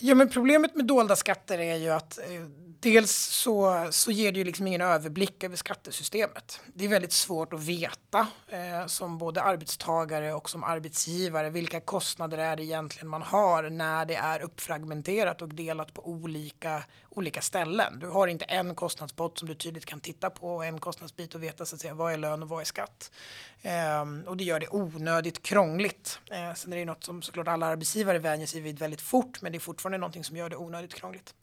Ja, men problemet med dolda skatter är ju att eh, dels så, så ger det ju liksom ingen överblick över skattesystemet. Det är väldigt svårt att veta eh, som både arbetstagare och som arbetsgivare vilka kostnader är det egentligen man har när det är uppfragmenterat och delat på olika, olika ställen. Du har inte en kostnadspott som du tydligt kan titta på och en kostnadsbit och veta så att säga vad är lön och vad är skatt. Eh, och det gör det onödigt krångligt. Eh, sen är det något som såklart alla arbetsgivare vänjer sig vid väldigt fort men det är fortfarande någonting som gör det onödigt krångligt.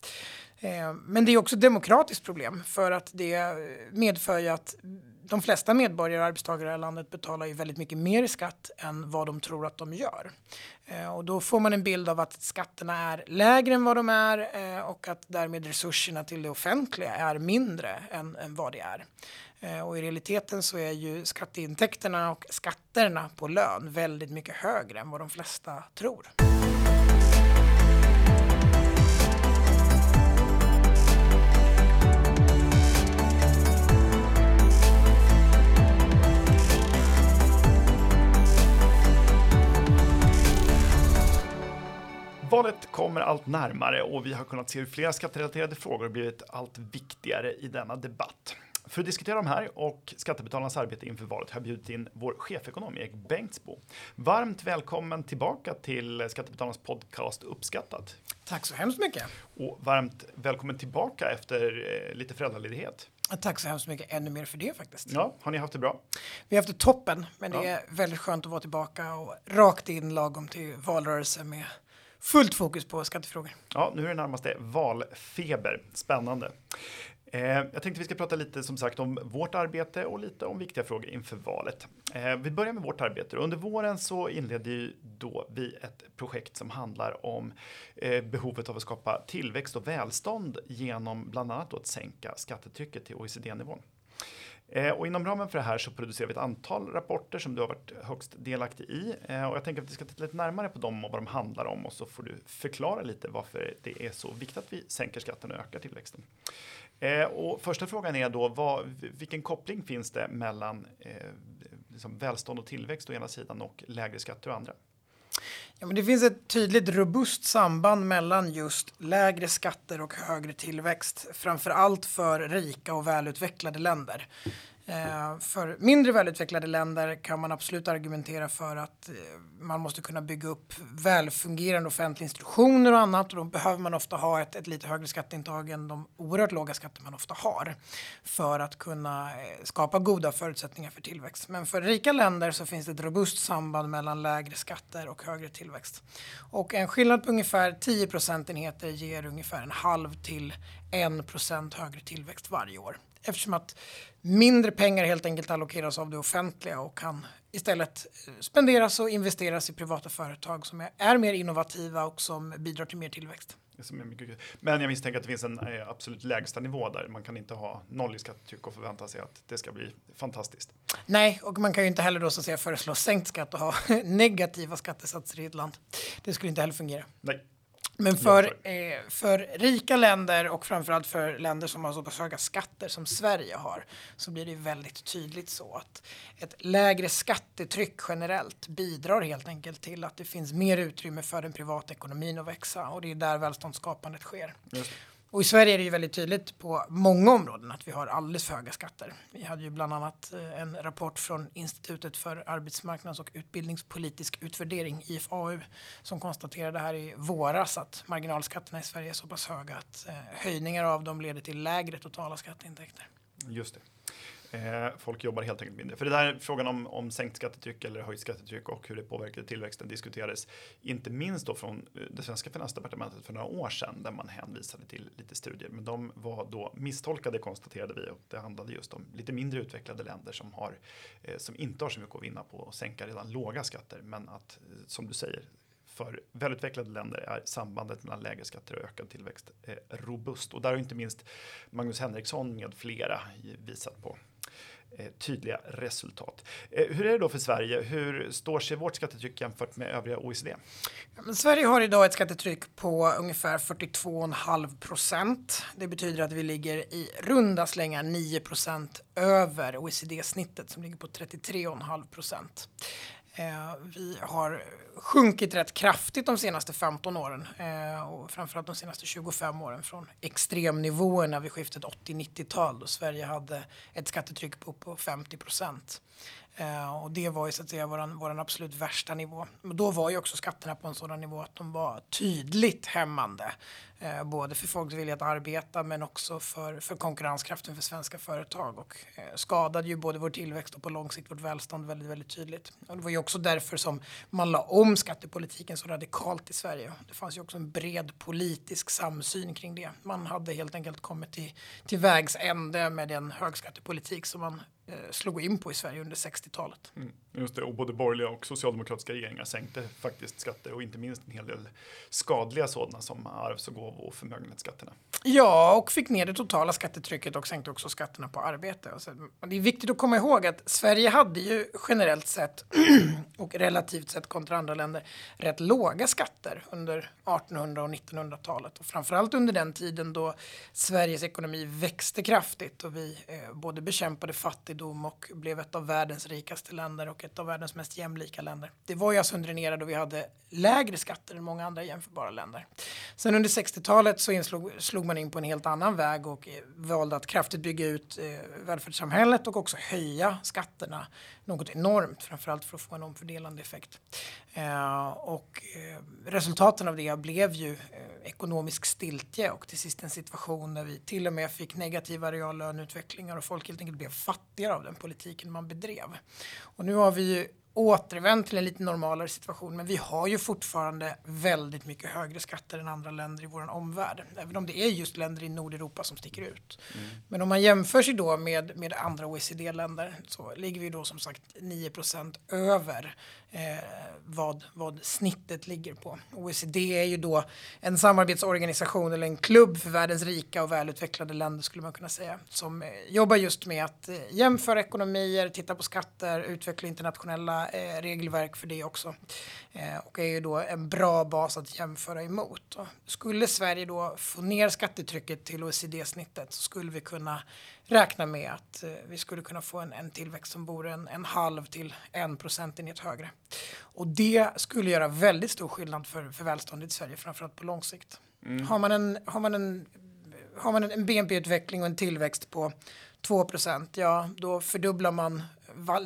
Eh, men det är också ett demokratiskt problem för att det medför ju att de flesta medborgare och arbetstagare i det här landet betalar ju väldigt mycket mer i skatt än vad de tror att de gör. Eh, och då får man en bild av att skatterna är lägre än vad de är eh, och att därmed resurserna till det offentliga är mindre än, än vad det är. Och i realiteten så är ju skatteintäkterna och skatterna på lön väldigt mycket högre än vad de flesta tror. Valet kommer allt närmare och vi har kunnat se hur flera skatterelaterade frågor blivit allt viktigare i denna debatt. För att diskutera de här och skattebetalarnas arbete inför valet har jag bjudit in vår chefekonom Erik Bengtsbo. Varmt välkommen tillbaka till Skattebetalarnas podcast Uppskattat. Tack så hemskt mycket. Och varmt välkommen tillbaka efter eh, lite föräldraledighet. Tack så hemskt mycket, ännu mer för det faktiskt. Ja, har ni haft det bra? Vi har haft det toppen, men det ja. är väldigt skönt att vara tillbaka och rakt in lagom till valrörelse med fullt fokus på skattefrågor. Ja, nu är det närmaste valfeber. Spännande. Eh, jag tänkte vi ska prata lite som sagt om vårt arbete och lite om viktiga frågor inför valet. Eh, vi börjar med vårt arbete. Under våren så inledde ju då vi ett projekt som handlar om eh, behovet av att skapa tillväxt och välstånd genom bland annat att sänka skattetrycket till OECD-nivån. Eh, och inom ramen för det här så producerar vi ett antal rapporter som du har varit högst delaktig i. Eh, och jag tänker att vi ska titta lite närmare på dem och vad de handlar om och så får du förklara lite varför det är så viktigt att vi sänker skatten och ökar tillväxten. Eh, och första frågan är då vad, vilken koppling finns det mellan eh, liksom välstånd och tillväxt å ena sidan och lägre skatter å andra? Ja, men det finns ett tydligt robust samband mellan just lägre skatter och högre tillväxt, framför allt för rika och välutvecklade länder. Eh, för mindre välutvecklade länder kan man absolut argumentera för att eh, man måste kunna bygga upp välfungerande offentliga institutioner och annat och då behöver man ofta ha ett, ett lite högre skatteintag än de oerhört låga skatter man ofta har för att kunna eh, skapa goda förutsättningar för tillväxt. Men för rika länder så finns det ett robust samband mellan lägre skatter och högre tillväxt. Och en skillnad på ungefär 10 procentenheter ger ungefär en halv till en procent högre tillväxt varje år eftersom att mindre pengar helt enkelt allokeras av det offentliga och kan istället eh, spenderas och investeras i privata företag som är, är mer innovativa och som bidrar till mer tillväxt. Men jag misstänker att det finns en eh, absolut lägsta nivå där. Man kan inte ha noll i skattetryck och förvänta sig att det ska bli fantastiskt. Nej, och man kan ju inte heller då så att säga föreslå sänkt skatt och ha negativa skattesatser i ett land. Det skulle inte heller fungera. Nej. Men för, eh, för rika länder och framförallt för länder som har så pass höga skatter som Sverige har så blir det väldigt tydligt så att ett lägre skattetryck generellt bidrar helt enkelt till att det finns mer utrymme för den privata ekonomin att växa och det är där välståndsskapandet sker. Just. Och i Sverige är det ju väldigt tydligt på många områden att vi har alldeles för höga skatter. Vi hade ju bland annat eh, en rapport från Institutet för arbetsmarknads och utbildningspolitisk utvärdering, IFAU, som konstaterade här i våras att marginalskatterna i Sverige är så pass höga att eh, höjningar av dem leder till lägre totala skatteintäkter. Just det. Eh, folk jobbar helt enkelt mindre. För det där frågan om, om sänkt skattetryck eller höjt skattetryck och hur det påverkar tillväxten diskuterades inte minst då från eh, det svenska finansdepartementet för några år sedan där man hänvisade till lite studier. Men de var då misstolkade konstaterade vi och det handlade just om lite mindre utvecklade länder som, har, eh, som inte har så mycket att vinna på att sänka redan låga skatter. Men att som du säger för välutvecklade länder är sambandet mellan lägre skatter och ökad tillväxt robust. Och där har inte minst Magnus Henriksson med flera visat på Eh, tydliga resultat. Eh, hur är det då för Sverige? Hur står sig vårt skattetryck jämfört med övriga OECD? Ja, Sverige har idag ett skattetryck på ungefär 42,5 procent. Det betyder att vi ligger i runda slängar 9 procent över OECD-snittet som ligger på 33,5 procent. Eh, vi har sjunkit rätt kraftigt de senaste 15 åren eh, och framförallt de senaste 25 åren från extremnivåerna vid skiftet 80-90-tal då Sverige hade ett skattetryck på, på 50 procent. Eh, och det var ju så att säga våran, våran absolut värsta nivå. Men då var ju också skatterna på en sådan nivå att de var tydligt hämmande. Eh, både för folks vilja att arbeta men också för, för konkurrenskraften för svenska företag och eh, skadade ju både vår tillväxt och på lång sikt vårt välstånd väldigt, väldigt tydligt. Och det var ju också därför som man la om skattepolitiken så radikalt i Sverige. Det fanns ju också en bred politisk samsyn kring det. Man hade helt enkelt kommit till, till vägs ände med den högskattepolitik som man Eh, slog in på i Sverige under 60-talet. Mm, just det, och både borgerliga och socialdemokratiska regeringar sänkte faktiskt skatter och inte minst en hel del skadliga sådana som arvs och gåvo och förmögenhetsskatterna. Ja, och fick ner det totala skattetrycket och sänkte också skatterna på arbete. Alltså, det är viktigt att komma ihåg att Sverige hade ju generellt sett och relativt sett kontra andra länder rätt låga skatter under 1800 och 1900-talet och framförallt under den tiden då Sveriges ekonomi växte kraftigt och vi eh, både bekämpade fattigdom och blev ett av världens rikaste länder och ett av världens mest jämlika länder. Det var ju alltså under en era då vi hade lägre skatter än många andra jämförbara länder. Sen under 60-talet så inslog, slog man in på en helt annan väg och eh, valde att kraftigt bygga ut eh, välfärdssamhället och också höja skatterna något enormt, framförallt för att få en omfördelande effekt. Eh, och eh, resultaten av det blev ju eh, ekonomisk stiltje och till sist en situation där vi till och med fick negativa reallöneutvecklingar och folk helt enkelt blev fattigare av den politiken man bedrev. Och nu har vi ju återvänt till en lite normalare situation. Men vi har ju fortfarande väldigt mycket högre skatter än andra länder i vår omvärld. Även om det är just länder i Nordeuropa som sticker ut. Mm. Men om man jämför sig då med, med andra OECD-länder så ligger vi då som sagt 9% över eh, vad, vad snittet ligger på. OECD är ju då en samarbetsorganisation eller en klubb för världens rika och välutvecklade länder skulle man kunna säga. Som eh, jobbar just med att eh, jämföra ekonomier, titta på skatter, utveckla internationella eh, regelverk för det också. Eh, och är ju då en bra bas att jämföra emot. Och skulle Sverige då få ner skattetrycket till OECD-snittet så skulle vi kunna räkna med att eh, vi skulle kunna få en, en tillväxt som vore en, en halv till en procentenhet högre. Och det skulle göra väldigt stor skillnad för, för välståndet i Sverige, framförallt på lång sikt. Mm. Har man en, har man en, har man en BNP-utveckling och en tillväxt på 2 ja då fördubblar man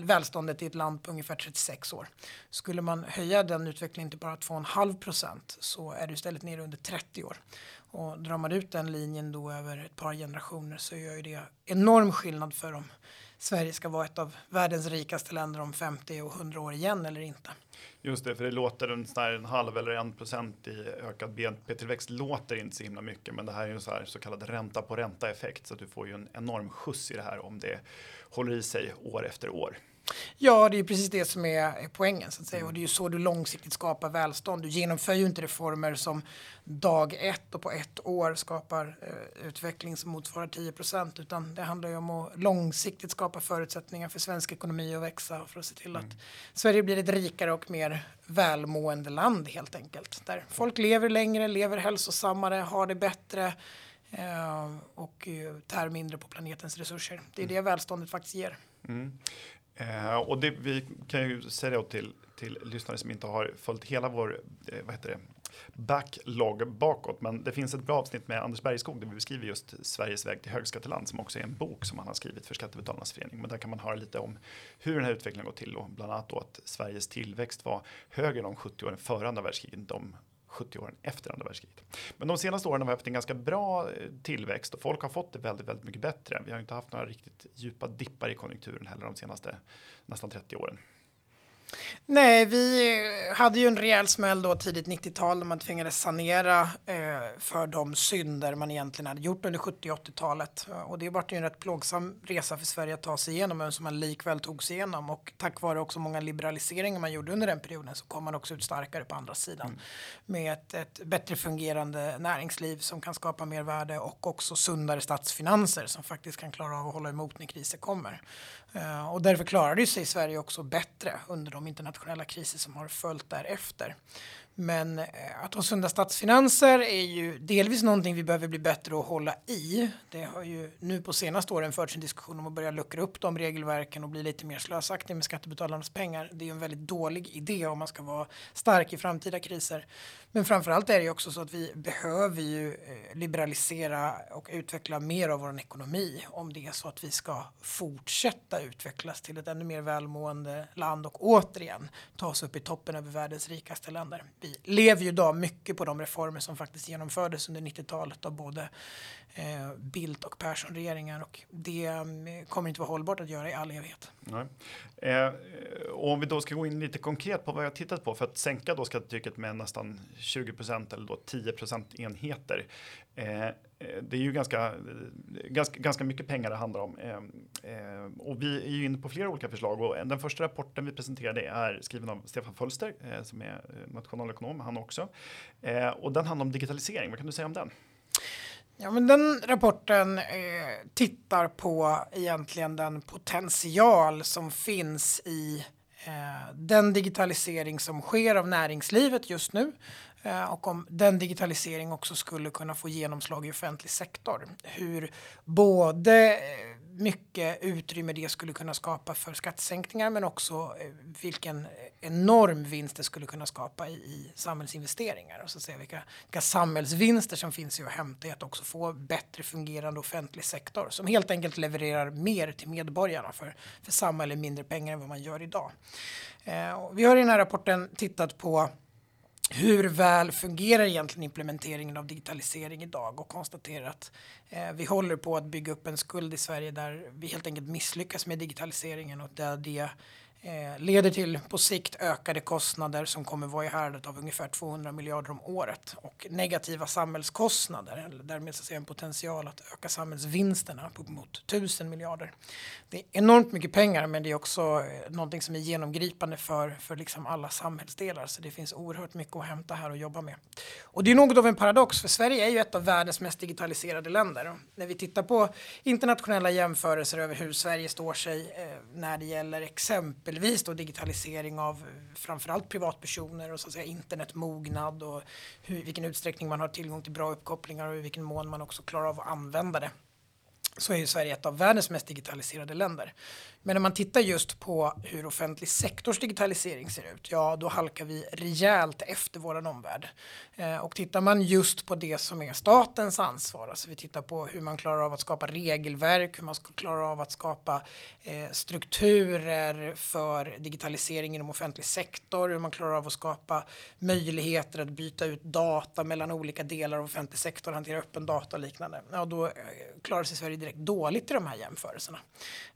välståndet i ett land på ungefär 36 år. Skulle man höja den utvecklingen till bara 2,5 procent så är det istället nere under 30 år. Och drar man ut den linjen då över ett par generationer så gör ju det enorm skillnad för dem Sverige ska vara ett av världens rikaste länder om 50 och 100 år igen eller inte. Just det, för det låter en, en halv eller en procent i ökad BNP-tillväxt låter inte så himla mycket, men det här är ju så, här, så kallad ränta på ränta effekt så att du får ju en enorm skjuts i det här om det håller i sig år efter år. Ja, det är precis det som är poängen så att säga. Och det är ju så du långsiktigt skapar välstånd. Du genomför ju inte reformer som dag ett och på ett år skapar eh, utveckling som motsvarar 10 procent, utan det handlar ju om att långsiktigt skapa förutsättningar för svensk ekonomi att växa för att se till att mm. Sverige blir ett rikare och mer välmående land helt enkelt. Där folk lever längre, lever hälsosammare, har det bättre eh, och tär mindre på planetens resurser. Det är mm. det välståndet faktiskt ger. Mm. Eh, och det, vi kan ju säga det till, till lyssnare som inte har följt hela vår eh, vad heter det, backlog bakåt. Men det finns ett bra avsnitt med Anders Bergskog där vi beskriver just Sveriges väg till högskatteland som också är en bok som han har skrivit för Skattebetalarnas förening. Men där kan man höra lite om hur den här utvecklingen gått till och bland annat då att Sveriges tillväxt var högre de 70 åren före andra världskriget de 70 åren efter andra världskriget. Men de senaste åren har vi haft en ganska bra eh, tillväxt och folk har fått det väldigt, väldigt mycket bättre. Vi har inte haft några riktigt djupa dippar i konjunkturen heller de senaste nästan 30 åren. Nej, vi hade ju en rejäl smäll då tidigt 90-tal när man tvingades sanera eh, för de synder man egentligen hade gjort under 70 80-talet. Och det var ju en rätt plågsam resa för Sverige att ta sig igenom, men som man likväl tog sig igenom. Och tack vare också många liberaliseringar man gjorde under den perioden så kom man också ut starkare på andra sidan. Mm. Med ett, ett, bättre fungerande näringsliv som kan skapa mer värde och också sundare statsfinanser som faktiskt kan klara av att hålla emot när kriser kommer. Eh, och därför klarade sig Sverige också bättre under de internationella kriser som har följt därefter. Men eh, att ha sunda statsfinanser är ju delvis någonting vi behöver bli bättre att hålla i. Det har ju nu på senaste åren förts en diskussion om att börja luckra upp de regelverken och bli lite mer slösaktig med skattebetalarnas pengar. Det är en väldigt dålig idé om man ska vara stark i framtida kriser. Men framförallt är det ju också så att vi behöver ju eh, liberalisera och utveckla mer av vår ekonomi om det är så att vi ska fortsätta utvecklas till ett ännu mer välmående land och återigen ta oss upp i toppen över världens rikaste länder. Vi lever ju idag mycket på de reformer som faktiskt genomfördes under 90-talet av både eh, Bildt och Persson-regeringar och det eh, kommer inte vara hållbart att göra i all evighet. Nej. Eh, om vi då ska gå in lite konkret på vad jag tittat på för att sänka då skattetrycket med nästan 20 procent eller då 10% enheter. Eh, eh, det är ju ganska, eh, ganska, ganska mycket pengar det handlar om. Eh, eh, och vi är ju inne på flera olika förslag och den första rapporten vi presenterade är skriven av Stefan Fölster eh, som är nationalekonom, han också. och den handlar om digitalisering. Vad kan du säga om den? Ja, men den rapporten eh, tittar på egentligen den potential som finns i eh, den digitalisering som sker av näringslivet just nu. Eh, och om den digitalisering också skulle kunna få genomslag i offentlig sektor. Hur både eh, mycket utrymme det skulle kunna skapa för skattesänkningar men också eh, vilken enorm vinst det skulle kunna skapa i, i samhällsinvesteringar och så att vilka, vilka samhällsvinster som finns i att hämta i att också få bättre fungerande offentlig sektor som helt enkelt levererar mer till medborgarna för, för samma eller mindre pengar än vad man gör idag. Eh, vi har i den här rapporten tittat på hur väl fungerar egentligen implementeringen av digitalisering idag och konstaterar att eh, vi håller på att bygga upp en skuld i Sverige där vi helt enkelt misslyckas med digitaliseringen och där det eh, leder till på sikt ökade kostnader som kommer vara i härdet av ungefär 200 miljarder om året och negativa samhällskostnader, eller därmed så en potential att öka samhällsvinsterna på mot 1000 miljarder. Det är enormt mycket pengar men det är också eh, någonting som är genomgripande för, för liksom alla samhällsdelar så det finns oerhört mycket att hämta här och jobba med. Och det är något av en paradox för Sverige är ju ett av världens mest digitaliserade länder. Och när vi tittar på internationella jämförelser över hur Sverige står sig eh, när det gäller exempel exempelvis då digitalisering av framförallt privatpersoner och så att säga internetmognad och hur, vilken utsträckning man har tillgång till bra uppkopplingar och i vilken mån man också klarar av att använda det så är ju Sverige ett av världens mest digitaliserade länder. Men när man tittar just på hur offentlig sektors digitalisering ser ut, ja då halkar vi rejält efter våran omvärld. Eh, och tittar man just på det som är statens ansvar, alltså vi tittar på hur man klarar av att skapa regelverk, hur man ska klara av att skapa eh, strukturer för digitalisering inom offentlig sektor, hur man klarar av att skapa möjligheter att byta ut data mellan olika delar av offentlig sektor, hantera öppen data och liknande. Ja, då eh, klarar sig Sverige direkt dåligt i de här jämförelserna.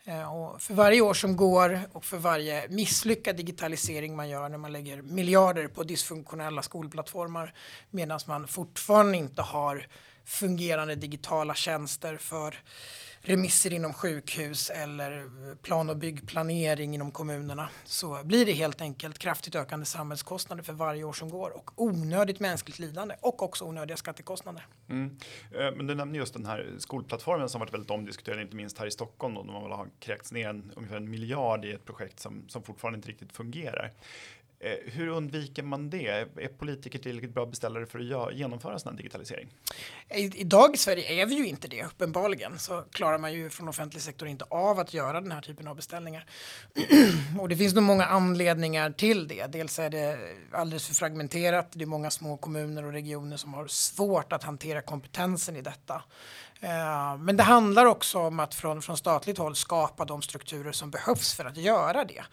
Eh, och för varje år som går och för varje misslyckad digitalisering man gör när man lägger miljarder på dysfunktionella skolplattformar medan man fortfarande inte har fungerande digitala tjänster för remisser inom sjukhus eller eh, plan och byggplanering inom kommunerna så blir det helt enkelt kraftigt ökande samhällskostnader för varje år som går och onödigt mänskligt lidande och också onödiga skattekostnader. Mm. Eh, men du nämnde just den här skolplattformen som varit väldigt omdiskuterad, inte minst här i Stockholm då, då man väl har kräkts ner en, ungefär en miljard i ett projekt som, som fortfarande inte riktigt fungerar. Eh, hur undviker man det? Är politiker tillräckligt bra beställare för att genomföra sån här digitalisering? Idag i Sverige är vi ju inte det, uppenbarligen. Så klarar man ju från offentlig sektor inte av att göra den här typen av beställningar. och det finns nog många anledningar till det. Dels är det alldeles för fragmenterat. Det är många små kommuner och regioner som har svårt att hantera kompetensen i detta. Eh, men det handlar också om att från, från statligt håll skapa de strukturer som behövs för att göra det.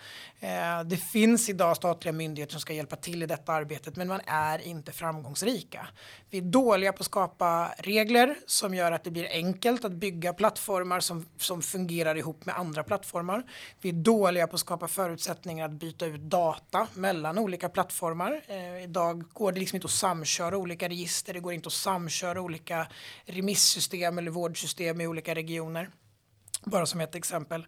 Eh, det finns idag statliga myndigheter som ska hjälpa till i detta arbetet men man är inte framgångsrika. Vi är dåliga på att skapa regler som gör att det blir enkelt att bygga plattformar som, som fungerar ihop med andra plattformar. Vi är dåliga på att skapa förutsättningar att byta ut data mellan olika plattformar. Eh, idag går det liksom inte att samköra olika register, det går inte att samköra olika remissystem eller vårdsystem i olika regioner. Bara som ett exempel.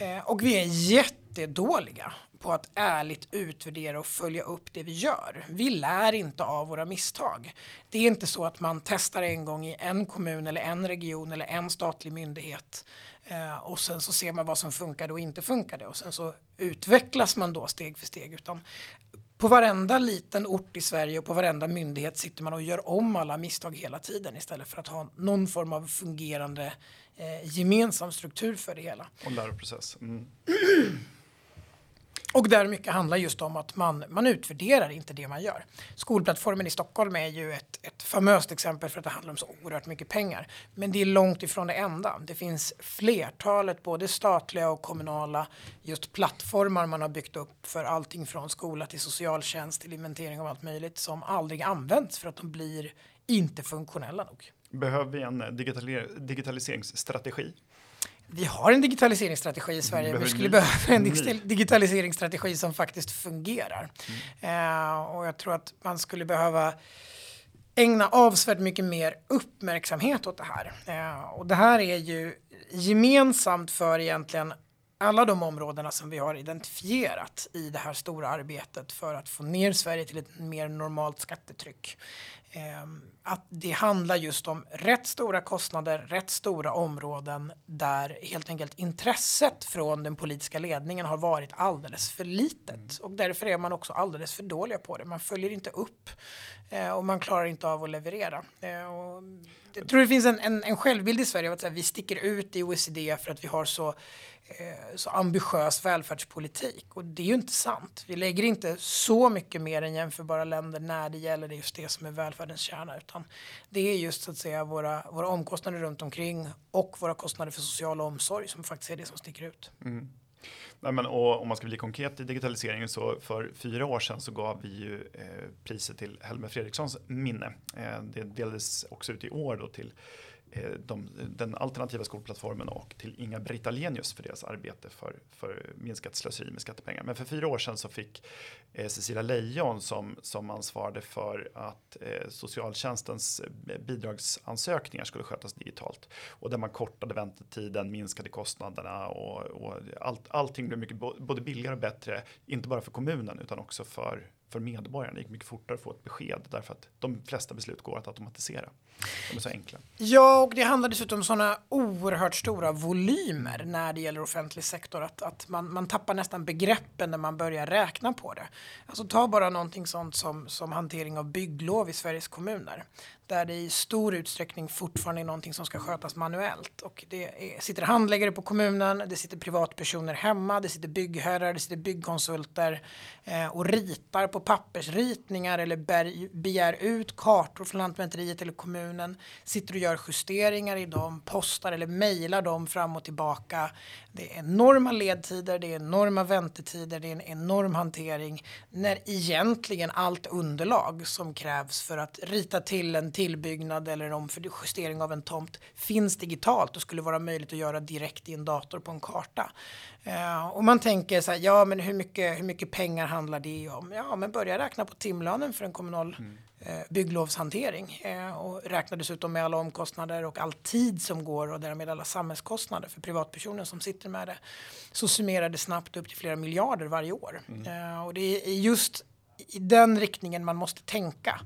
Eh, och vi är jättedåliga på att ärligt utvärdera och följa upp det vi gör. Vi lär inte av våra misstag. Det är inte så att man testar en gång i en kommun eller en region eller en statlig myndighet eh, och sen så ser man vad som funkade och inte funkade och sen så utvecklas man då steg för steg utan på varenda liten ort i Sverige och på varenda myndighet sitter man och gör om alla misstag hela tiden istället för att ha någon form av fungerande eh, gemensam struktur för det hela. Och läroprocess. Mm. Och där mycket handlar just om att man, man utvärderar inte det man gör. Skolplattformen i Stockholm är ju ett, ett famöst exempel för att det handlar om så oerhört mycket pengar. Men det är långt ifrån det enda. Det finns flertalet, både statliga och kommunala, just plattformar man har byggt upp för allting från skola till socialtjänst till inventering av allt möjligt som aldrig används för att de blir inte funktionella nog. Behöver vi en eh, digitaliseringsstrategi? Vi har en digitaliseringsstrategi i Sverige. Vi skulle behöva en digitaliseringsstrategi som faktiskt fungerar. Mm. Uh, och jag tror att man skulle behöva ägna avsevärt mycket mer uppmärksamhet åt det här. Uh, och det här är ju gemensamt för egentligen alla de områdena som vi har identifierat i det här stora arbetet för att få ner Sverige till ett mer normalt skattetryck. Ehm, att det handlar just om rätt stora kostnader, rätt stora områden där helt enkelt intresset från den politiska ledningen har varit alldeles för litet mm. och därför är man också alldeles för dåliga på det. Man följer inte upp eh, och man klarar inte av att leverera. Eh, och jag tror det finns en, en, en självbild i Sverige av att här, vi sticker ut i OECD för att vi har så Eh, så ambitiös välfärdspolitik. Och det är ju inte sant. Vi lägger inte så mycket mer än jämförbara länder när det gäller just det som är välfärdens kärna. Utan det är just så att säga våra, våra omkostnader runt omkring och våra kostnader för social omsorg som faktiskt är det som sticker ut. Mm. Nej, men, och om man ska bli konkret i digitaliseringen så för fyra år sedan så gav vi ju eh, priset till Helmer Fredrikssons minne. Eh, det delades också ut i år då till Eh, de, den alternativa skolplattformen och till Inga-Britt Ahlenius för deras arbete för, för minskat slöseri med skattepengar. Men för fyra år sedan så fick eh, Cecilia Lejon som, som ansvarade för att eh, socialtjänstens eh, bidragsansökningar skulle skötas digitalt och där man kortade väntetiden, minskade kostnaderna och, och allt, allting blev mycket både billigare och bättre, inte bara för kommunen utan också för för medborgarna. Det gick mycket fortare att få ett besked därför att de flesta beslut går att automatisera. De är så enkla. Ja, och det handlar dessutom om sådana oerhört stora volymer när det gäller offentlig sektor att, att man, man tappar nästan begreppen när man börjar räkna på det. Alltså ta bara någonting sånt som, som hantering av bygglov i Sveriges kommuner där det i stor utsträckning fortfarande är någonting som ska skötas manuellt. Och det är, sitter handläggare på kommunen, det sitter privatpersoner hemma, det sitter byggherrar, det sitter byggkonsulter eh, och ritar på pappersritningar eller bär, begär ut kartor från Lantmäteriet eller kommunen, sitter och gör justeringar i dem, postar eller mejlar dem fram och tillbaka. Det är enorma ledtider, det är enorma väntetider, det är en enorm hantering när egentligen allt underlag som krävs för att rita till en tillbyggnad eller en justering av en tomt finns digitalt och skulle vara möjligt att göra direkt i en dator på en karta. Uh, och man tänker så här, ja men hur mycket, hur mycket pengar handlar det om? Ja men börja räkna på timlönen för en kommunal mm. uh, bygglovshantering uh, och räkna dessutom med alla omkostnader och all tid som går och därmed alla samhällskostnader för privatpersoner som sitter med det. Så summerar det snabbt upp till flera miljarder varje år. Mm. och det är just i den riktningen man måste tänka.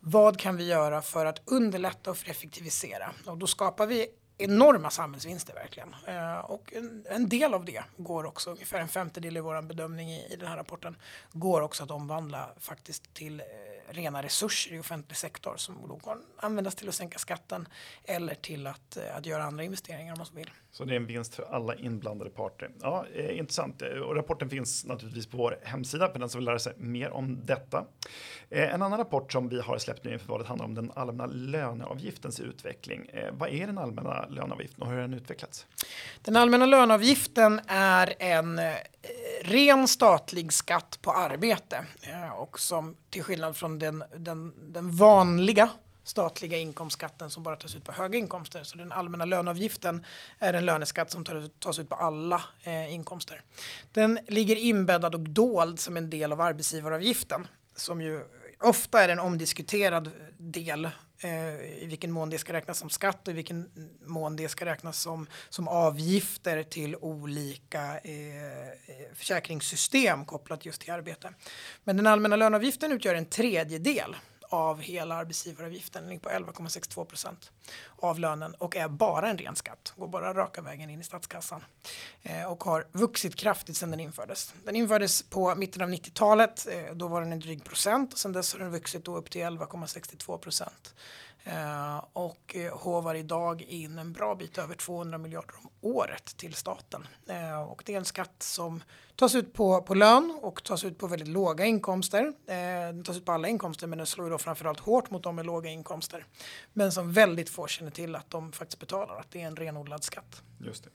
Vad kan vi göra för att underlätta och för effektivisera? Och då skapar vi enorma samhällsvinster verkligen. Eh, och en, en, del av det går också, ungefär en femtedel i vår bedömning i, i den här rapporten, går också att omvandla faktiskt till eh, rena resurser i offentlig sektor som då kan användas till att sänka skatten eller till att, eh, att göra andra investeringar om man så vill. Så det är en vinst för alla inblandade parter. Ja, eh, intressant. Eh, och rapporten finns naturligtvis på vår hemsida för den som vill lära sig mer om detta. Eh, en annan rapport som vi har släppt nu inför valet handlar om den allmänna löneavgiftens utveckling. Eh, vad är den allmänna löneavgiften och hur har den utvecklats? Den allmänna löneavgiften är en eh, ren statlig skatt på arbete eh, och som till skillnad från den, den, den vanliga statliga inkomstskatten som bara tas ut på höga inkomster. Så den allmänna löneavgiften är en löneskatt som tas ut på alla eh, inkomster. Den ligger inbäddad och dold som en del av arbetsgivaravgiften som ju ofta är en omdiskuterad del eh, i vilken mån det ska räknas som skatt och i vilken mån det ska räknas som, som avgifter till olika eh, eh försäkringssystem kopplat just till arbete. Men den allmänna löneavgiften utgör en tredjedel av hela arbetsgivaravgiften, den ligger på 11,62 procent av lönen och är bara en ren skatt, går bara raka vägen in i statskassan eh, och har vuxit kraftigt sedan den infördes. Den infördes på mitten av 90-talet, eh, då var den en dryg procent och sedan dess har den vuxit då upp till 11,62 procent. Eh, och håvar hovar idag in en bra bit över 200 miljarder om året till staten. Eh, och det är en skatt som tas ut på, på lön och tas ut på väldigt låga inkomster. Den tas ut på alla inkomster men den slår då framförallt hårt mot de med låga inkomster. Men som väldigt få känner till att de faktiskt betalar, att det är en renodlad skatt. Just det.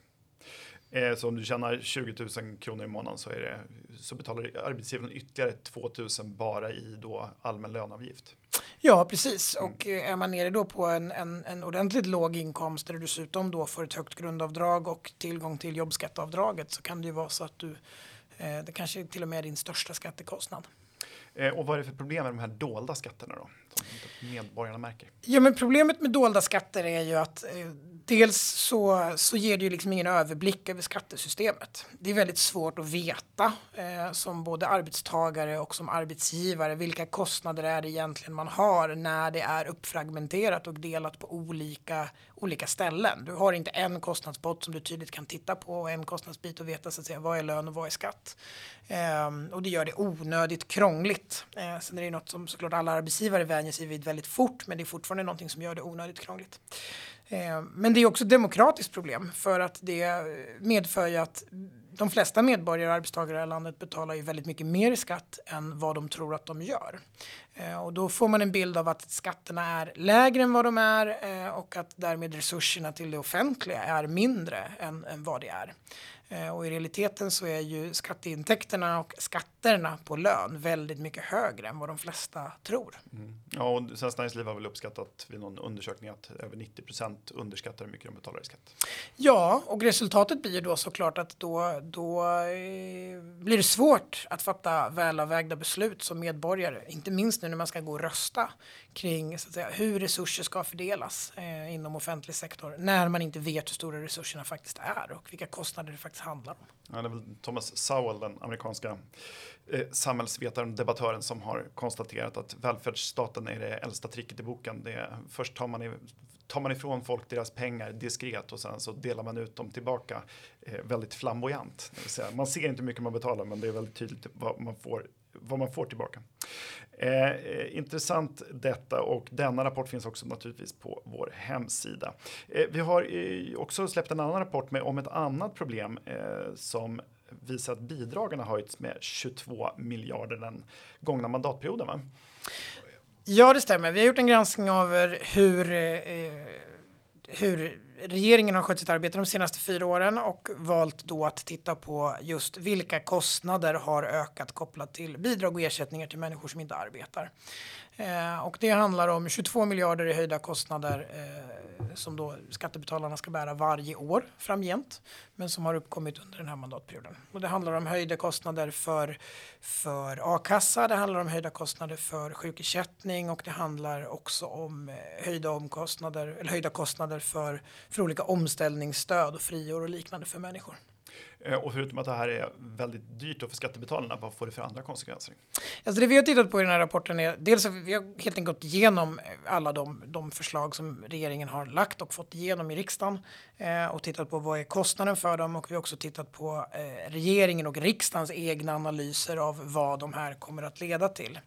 Eh, så om du tjänar 20 000 kronor i månaden så, är det, så betalar arbetsgivaren ytterligare 2 000 bara i då allmän löneavgift. Ja, precis. Mm. Och eh, är man nere då på en, en, en ordentligt låg inkomst där du dessutom då får ett högt grundavdrag och tillgång till jobbskatteavdraget så kan det ju vara så att du, eh, det kanske till och med är din största skattekostnad. Eh, och vad är det för problem med de här dolda skatterna då? Som medborgarna märker? Ja, men problemet med dolda skatter är ju att dels så, så ger det ju liksom ingen överblick över skattesystemet. Det är väldigt svårt att veta eh, som både arbetstagare och som arbetsgivare vilka kostnader är det egentligen man har när det är uppfragmenterat och delat på olika, olika ställen. Du har inte en kostnadspott som du tydligt kan titta på och en kostnadsbit och veta så att säga vad är lön och vad är skatt. Eh, och det gör det onödigt krångligt. Eh, sen är det något som såklart alla arbetsgivare vänjer sig vid väldigt fort men det är fortfarande någonting som gör det onödigt krångligt. Eh, men det är också ett demokratiskt problem för att det medför ju att de flesta medborgare och arbetstagare i landet betalar ju väldigt mycket mer i skatt än vad de tror att de gör. Eh, och då får man en bild av att skatterna är lägre än vad de är eh, och att därmed resurserna till det offentliga är mindre än, än vad det är. Eh, och i realiteten så är ju skatteintäkterna och skatterna på lön väldigt mycket högre än vad de flesta tror. Mm. Ja, och Svenskt Näringsliv har väl uppskattat vid någon undersökning att över 90 procent underskattar hur mycket de betalar i skatt. Ja, och resultatet blir då såklart att då, då eh, blir det svårt att fatta välavvägda beslut som medborgare, inte minst nu när man ska gå och rösta kring så att säga, hur resurser ska fördelas eh, inom offentlig sektor när man inte vet hur stora resurserna faktiskt är och vilka kostnader det faktiskt handlar om. Ja, det är väl Thomas Sowell, den amerikanska eh, samhällsvetaren och debattören som har konstaterat att välfärdsstaten är det äldsta tricket i boken. Det är, först tar man, i, tar man ifrån folk deras pengar diskret och sen så delar man ut dem tillbaka eh, väldigt flamboyant. Det vill säga, man ser inte hur mycket man betalar men det är väldigt tydligt vad man får vad man får tillbaka. Eh, intressant detta och denna rapport finns också naturligtvis på vår hemsida. Eh, vi har eh, också släppt en annan rapport med, om ett annat problem eh, som visar att bidragen har höjts med 22 miljarder den gångna mandatperioden. Va? Ja, det stämmer. Vi har gjort en granskning av hur, eh, eh hur regeringen har skött sitt arbete de senaste fyra åren och valt då att titta på just vilka kostnader har ökat kopplat till bidrag och ersättningar till människor som inte arbetar. Eh, och det handlar om 22 miljarder i höjda kostnader eh, som då skattebetalarna ska bära varje år framgent, men som har uppkommit under den här mandatperioden. Och det handlar om höjda kostnader för, för a-kassa, det handlar om höjda kostnader för sjukersättning och det handlar också om eh, höjda, omkostnader, eller höjda kostnader för, för olika omställningsstöd och friår och liknande för människor. Eh, och förutom att det här är väldigt dyrt för skattebetalarna, vad får det för andra konsekvenser? Alltså det vi har tittat på i den här rapporten är dels att vi har helt enkelt gått igenom eh, alla de, de förslag som regeringen har lagt och fått igenom i riksdagen eh, och tittat på vad är kostnaden för dem och vi har också tittat på eh, regeringen och riksdagens egna analyser av vad de här kommer att leda till.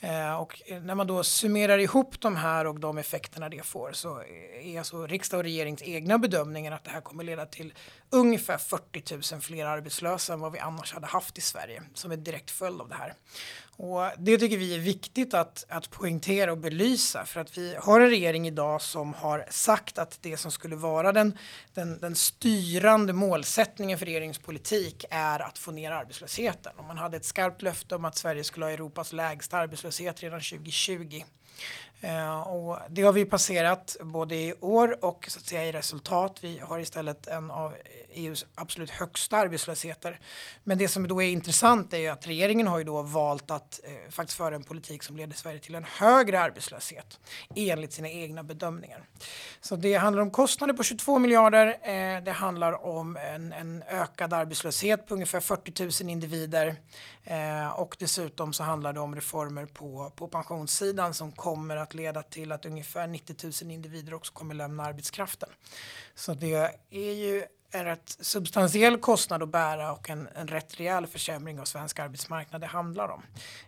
Eh, och när man då summerar ihop de här och de effekterna det får så är alltså riksdag och regerings egna bedömningar att det här kommer leda till ungefär 40 000 fler arbetslösa än vad vi annars hade haft i Sverige som en direkt följd av det här. Och det tycker vi är viktigt att, att poängtera och belysa för att vi har en regering idag som har sagt att det som skulle vara den, den, den styrande målsättningen för regeringens politik är att få ner arbetslösheten. Och man hade ett skarpt löfte om att Sverige skulle ha Europas lägsta arbetslöshet redan 2020. Eh, och det har vi passerat både i år och så att säga i resultat. Vi har istället en av EUs absolut högsta arbetslösheter. Men det som då är intressant är ju att regeringen har ju då valt att eh, faktiskt föra en politik som leder Sverige till en högre arbetslöshet enligt sina egna bedömningar. Så det handlar om kostnader på 22 miljarder. Eh, det handlar om en, en, ökad arbetslöshet på ungefär 40 000 individer eh, och dessutom så handlar det om reformer på, på pensionssidan som kommer att leda till att ungefär 90 000 individer också kommer lämna arbetskraften. Så det är ju en rätt substantiell kostnad att bära och en, en rätt rejäl försämring av svensk arbetsmarknad det handlar om.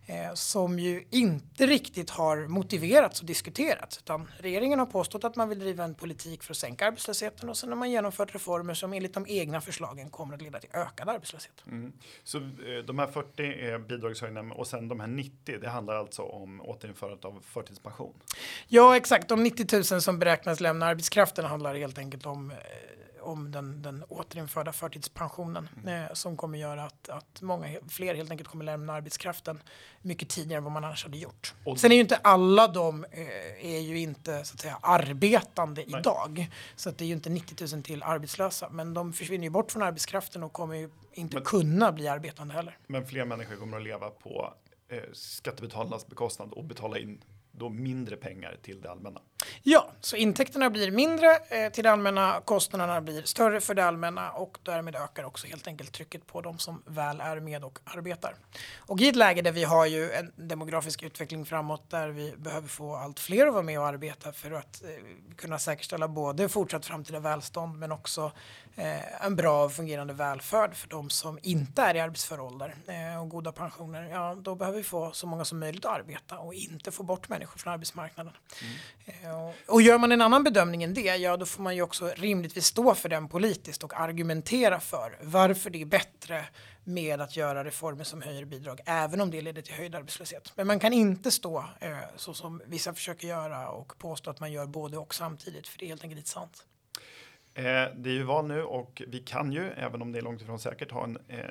Eh, som ju inte riktigt har motiverats och diskuterats utan regeringen har påstått att man vill driva en politik för att sänka arbetslösheten och sen har man genomfört reformer som enligt de egna förslagen kommer att leda till ökad arbetslöshet. Mm. Så eh, de här 40 är bidragshöjningar och sen de här 90 det handlar alltså om återinförandet av förtidspension? Ja exakt, de 90 000 som beräknas lämna arbetskraften handlar helt enkelt om eh, om den, den återinförda förtidspensionen mm. eh, som kommer göra att, att många fler helt enkelt kommer lämna arbetskraften mycket tidigare än vad man annars hade gjort. Och Sen är ju inte alla de eh, är ju inte så att säga arbetande Nej. idag. Så att det är ju inte 90 000 till arbetslösa. Men de försvinner ju bort från arbetskraften och kommer ju inte men, kunna bli arbetande heller. Men fler människor kommer att leva på eh, skattebetalarnas bekostnad och betala in då mindre pengar till det allmänna. Ja, så intäkterna blir mindre eh, till det allmänna, kostnaderna blir större för det allmänna och därmed ökar också helt enkelt trycket på de som väl är med och arbetar. Och i ett läge där vi har ju en demografisk utveckling framåt där vi behöver få allt fler att vara med och arbeta för att eh, kunna säkerställa både fortsatt framtida välstånd men också eh, en bra och fungerande välfärd för de som inte är i arbetsför ålder eh, och goda pensioner. Ja, då behöver vi få så många som möjligt att arbeta och inte få bort människor från arbetsmarknaden. Mm. Och, gör man en annan bedömning än det, ja då får man ju också rimligtvis stå för den politiskt och argumentera för varför det är bättre med att göra reformer som höjer bidrag, även om det leder till höjd arbetslöshet. Men man kan inte stå eh, så som vissa försöker göra och påstå att man gör både och samtidigt, för det är helt enkelt inte sant. Eh, det är ju val nu och vi kan ju, även om det är långt ifrån säkert, ha en eh,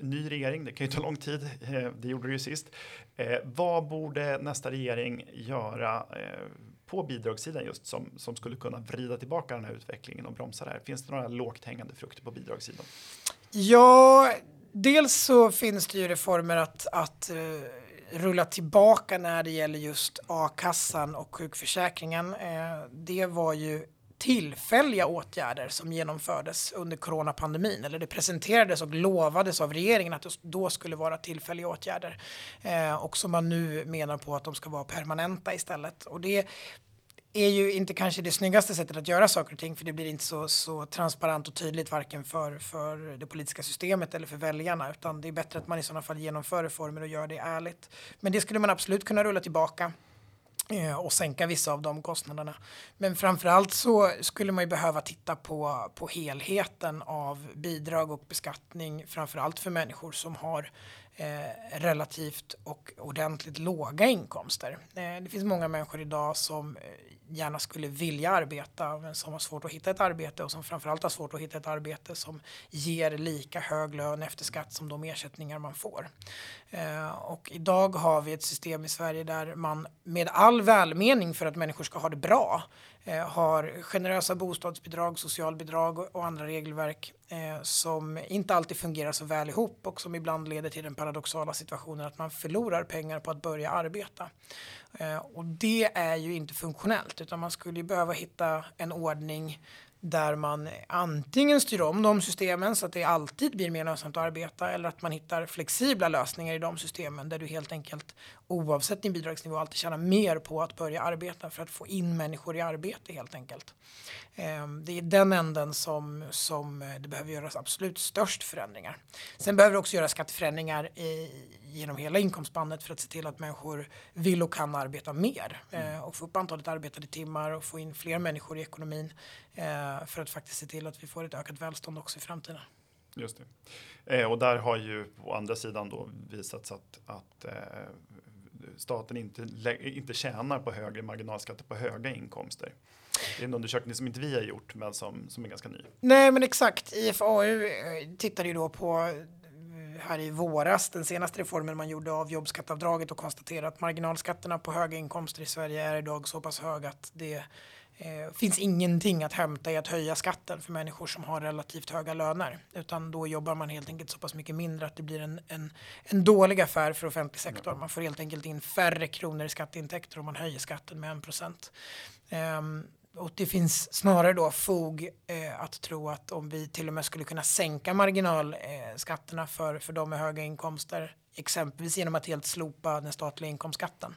ny regering. Det kan ju ta lång tid. Eh, det gjorde det ju sist. Eh, vad borde nästa regering göra eh, på bidragssidan just som, som skulle kunna vrida tillbaka den här utvecklingen och bromsa det här? Finns det några lågt hängande frukter på bidragssidan? Ja, dels så finns det ju reformer att, att uh, rulla tillbaka när det gäller just a-kassan och sjukförsäkringen. Uh, det var ju tillfälliga åtgärder som genomfördes under coronapandemin. Eller det presenterades och lovades av regeringen att det då skulle vara tillfälliga åtgärder. Eh, och som man nu menar på att de ska vara permanenta istället. Och det är ju inte kanske det snyggaste sättet att göra saker och ting för det blir inte så, så transparent och tydligt varken för, för det politiska systemet eller för väljarna utan det är bättre att man i sådana fall genomför reformer och gör det ärligt. Men det skulle man absolut kunna rulla tillbaka. Eh, och sänka vissa av de kostnaderna. Men framförallt så skulle man ju behöva titta på, på helheten av bidrag och beskattning, framförallt för människor som har eh, relativt och ordentligt låga inkomster. Eh, det finns många människor idag som eh, gärna skulle vilja arbeta men som har svårt att hitta ett arbete och som framförallt har svårt att hitta ett arbete som ger lika hög lön efter skatt som de ersättningar man får. Eh, och idag har vi ett system i Sverige där man med all välmening för att människor ska ha det bra Eh, har generösa bostadsbidrag, socialbidrag och andra regelverk eh, som inte alltid fungerar så väl ihop och som ibland leder till den paradoxala situationen att man förlorar pengar på att börja arbeta. Eh, och det är ju inte funktionellt utan man skulle behöva hitta en ordning där man antingen styr om de systemen så att det alltid blir mer lönsamt att arbeta eller att man hittar flexibla lösningar i de systemen där du helt enkelt oavsett din bidragsnivå alltid tjänar mer på att börja arbeta för att få in människor i arbete helt enkelt. Ehm, det är den änden som, som det behöver göras absolut störst förändringar. Sen behöver det också göras skatteförändringar i, genom hela inkomstbandet för att se till att människor vill och kan arbeta mer mm. och få upp antalet arbetade timmar och få in fler människor i ekonomin eh, för att faktiskt se till att vi får ett ökat välstånd också i framtiden. Just det. Eh, och där har ju på andra sidan då visats att, att eh, staten inte, inte tjänar på högre marginalskatter på höga inkomster. Det är en undersökning som inte vi har gjort men som, som är ganska ny. Nej men exakt, IFAU tittade ju då på här i våras, den senaste reformen man gjorde av jobbskatteavdraget och konstaterade att marginalskatterna på höga inkomster i Sverige är idag så pass höga att det eh, finns ingenting att hämta i att höja skatten för människor som har relativt höga löner. Utan då jobbar man helt enkelt så pass mycket mindre att det blir en, en, en dålig affär för offentlig sektor. Man får helt enkelt in färre kronor i skatteintäkter om man höjer skatten med en procent. Um, och det finns snarare då fog eh, att tro att om vi till och med skulle kunna sänka marginalskatterna eh, för, för de med höga inkomster, exempelvis genom att helt slopa den statliga inkomstskatten,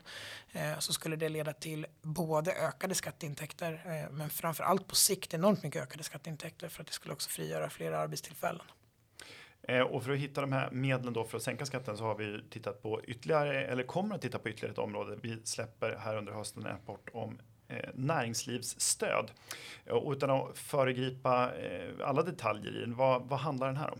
eh, så skulle det leda till både ökade skatteintäkter, eh, men framför allt på sikt enormt mycket ökade skatteintäkter för att det skulle också frigöra fler arbetstillfällen. Eh, och för att hitta de här medlen då för att sänka skatten så har vi tittat på ytterligare, eller kommer att titta på ytterligare ett område. Vi släpper här under hösten en rapport om Eh, näringslivsstöd. Eh, och utan att föregripa eh, alla detaljer i den, vad, vad handlar den här om?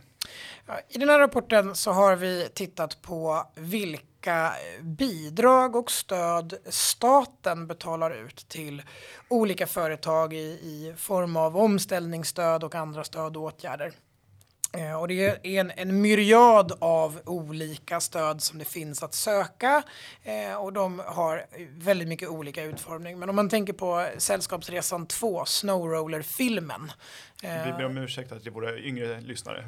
I den här rapporten så har vi tittat på vilka bidrag och stöd staten betalar ut till olika företag i, i form av omställningsstöd och andra stöd och åtgärder. Eh, och det är en, en myriad av olika stöd som det finns att söka eh, och de har väldigt mycket olika utformning. Men om man tänker på Sällskapsresan 2, Snowroller-filmen. Vi ber om ursäkt till våra yngre lyssnare.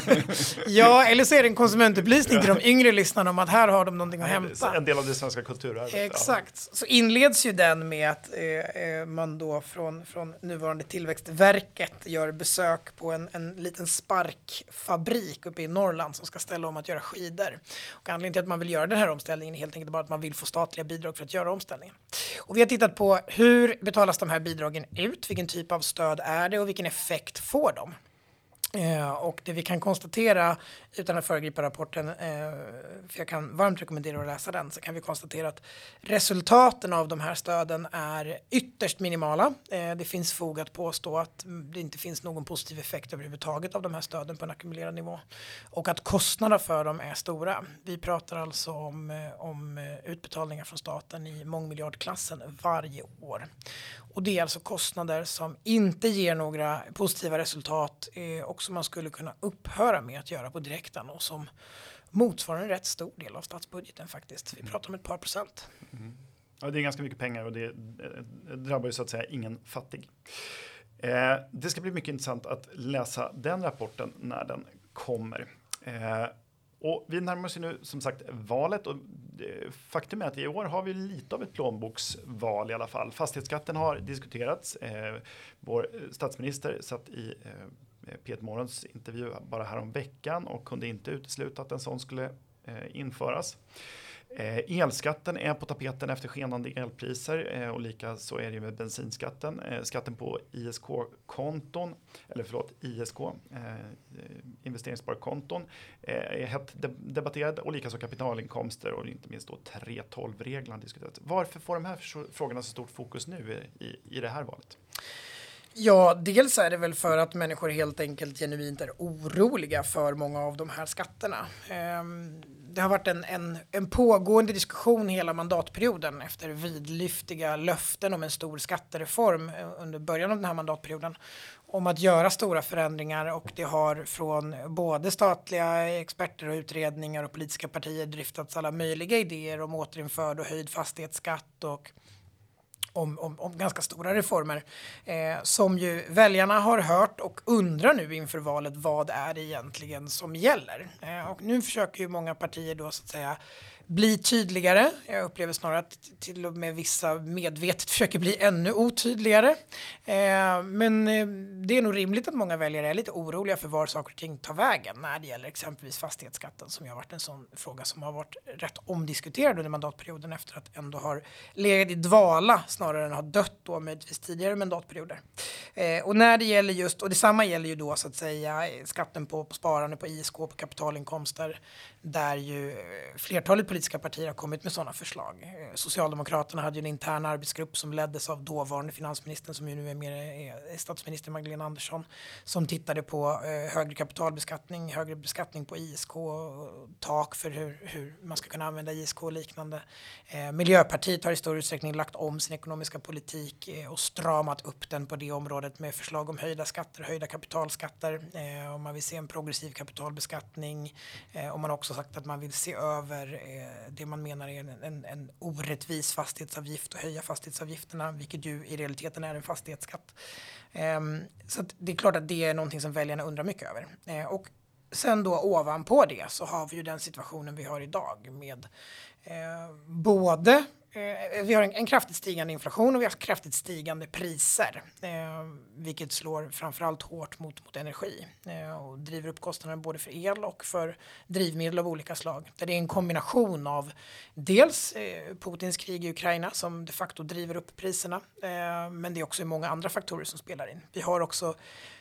ja, eller så är det en konsumentupplysning till de yngre lyssnarna om att här har de någonting att hämta. En del av det svenska kulturarvet. Exakt. Ja. Så inleds ju den med att eh, eh, man då från, från nuvarande Tillväxtverket gör besök på en, en liten spark barkfabrik uppe i Norrland som ska ställa om att göra skidor. Och anledningen till att man vill göra den här omställningen är helt enkelt bara att man vill få statliga bidrag för att göra omställningen. Och vi har tittat på hur betalas de här bidragen ut? Vilken typ av stöd är det och vilken effekt effekt får de? Eh, och det vi kan konstatera, utan att föregripa rapporten, eh, för jag kan varmt rekommendera att läsa den, så kan vi konstatera att resultaten av de här stöden är ytterst minimala. Eh, det finns fog att påstå att det inte finns någon positiv effekt överhuvudtaget av de här stöden på en ackumulerad nivå. Och att kostnaderna för dem är stora. Vi pratar alltså om, eh, om eh, utbetalningar från staten i mångmiljardklassen varje år. Och det är alltså kostnader som inte ger några positiva resultat eh, och som man skulle kunna upphöra med att göra på direkten och som motsvarar en rätt stor del av statsbudgeten faktiskt. Vi pratar om ett par procent. Mm. Ja, det är ganska mycket pengar och det, det drabbar ju så att säga ingen fattig. Eh, det ska bli mycket intressant att läsa den rapporten när den kommer. Eh, och vi närmar oss ju nu som sagt valet och faktum är att i år har vi lite av ett plånboksval i alla fall. Fastighetsskatten har diskuterats. Eh, vår statsminister satt i eh, Eh, P1 Morgons intervju bara härom veckan och kunde inte utesluta att en sån skulle eh, införas. Eh, elskatten är på tapeten efter skenande elpriser eh, och lika så är det ju med bensinskatten. Eh, skatten på ISK-konton, eller förlåt ISK, eh, eh investeringssparkonton, eh, är hett debatterad och likaså kapitalinkomster och inte minst då 3.12-reglerna diskuterats. Varför får de här frågorna så stort fokus nu eh, i, i det här valet? Ja, dels är det väl för att människor helt enkelt genuint är oroliga för många av de här skatterna. Ehm, det har varit en, en, en pågående diskussion hela mandatperioden efter vidlyftiga löften om en stor skattereform eh, under början av den här mandatperioden om att göra stora förändringar och det har från både statliga experter och utredningar och politiska partier driftats alla möjliga idéer om återinförd och höjd fastighetsskatt och om, om, om, ganska stora reformer eh, som ju väljarna har hört och undrar nu inför valet vad är det egentligen som gäller. Eh, och nu försöker ju många partier då så att säga bli tydligare. Jag upplever snarare att till och med vissa medvetet försöker bli ännu otydligare. Eh, men eh, det är nog rimligt att många väljare är lite oroliga för var saker och ting tar vägen när det gäller exempelvis fastighetsskatten som ju har varit en sån fråga som har varit rätt omdiskuterad under mandatperioden efter att ändå har legat i dvala snarare än har dött då möjligtvis tidigare mandatperioder. Eh, och när det gäller just, och detsamma gäller ju då så att säga eh, skatten på, på sparande, på ISK, på kapitalinkomster där ju eh, flertalet politiska partier har kommit med sådana förslag. Eh, Socialdemokraterna hade ju en intern arbetsgrupp som leddes av dåvarande finansministern som ju nu är mer eh, statsminister Magdalena Andersson som tittade på högre kapitalbeskattning, högre beskattning på ISK, tak för hur, hur man ska kunna använda ISK och liknande. Miljöpartiet har i stor utsträckning lagt om sin ekonomiska politik och stramat upp den på det området med förslag om höjda skatter, höjda kapitalskatter. Om man vill se en progressiv kapitalbeskattning. om man också också sagt att man vill se över eh, det man menar är en, en, en orättvis fastighetsavgift och höja fastighetsavgifterna, vilket ju i realiteten är en fastighetsskatt. Eh, så det är klart att det är någonting som väljarna undrar mycket över. Eh, och sen då ovanpå det så har vi ju den situationen vi har idag med eh, både Eh, vi har en, en, kraftigt stigande inflation och vi har kraftigt stigande priser, eh, vilket slår framförallt hårt mot, mot energi eh, och driver upp kostnaderna både för el och för drivmedel av olika slag. Där det är en kombination av dels eh, Putins krig i Ukraina som de facto driver upp priserna, eh, men det är också många andra faktorer som spelar in. Vi har också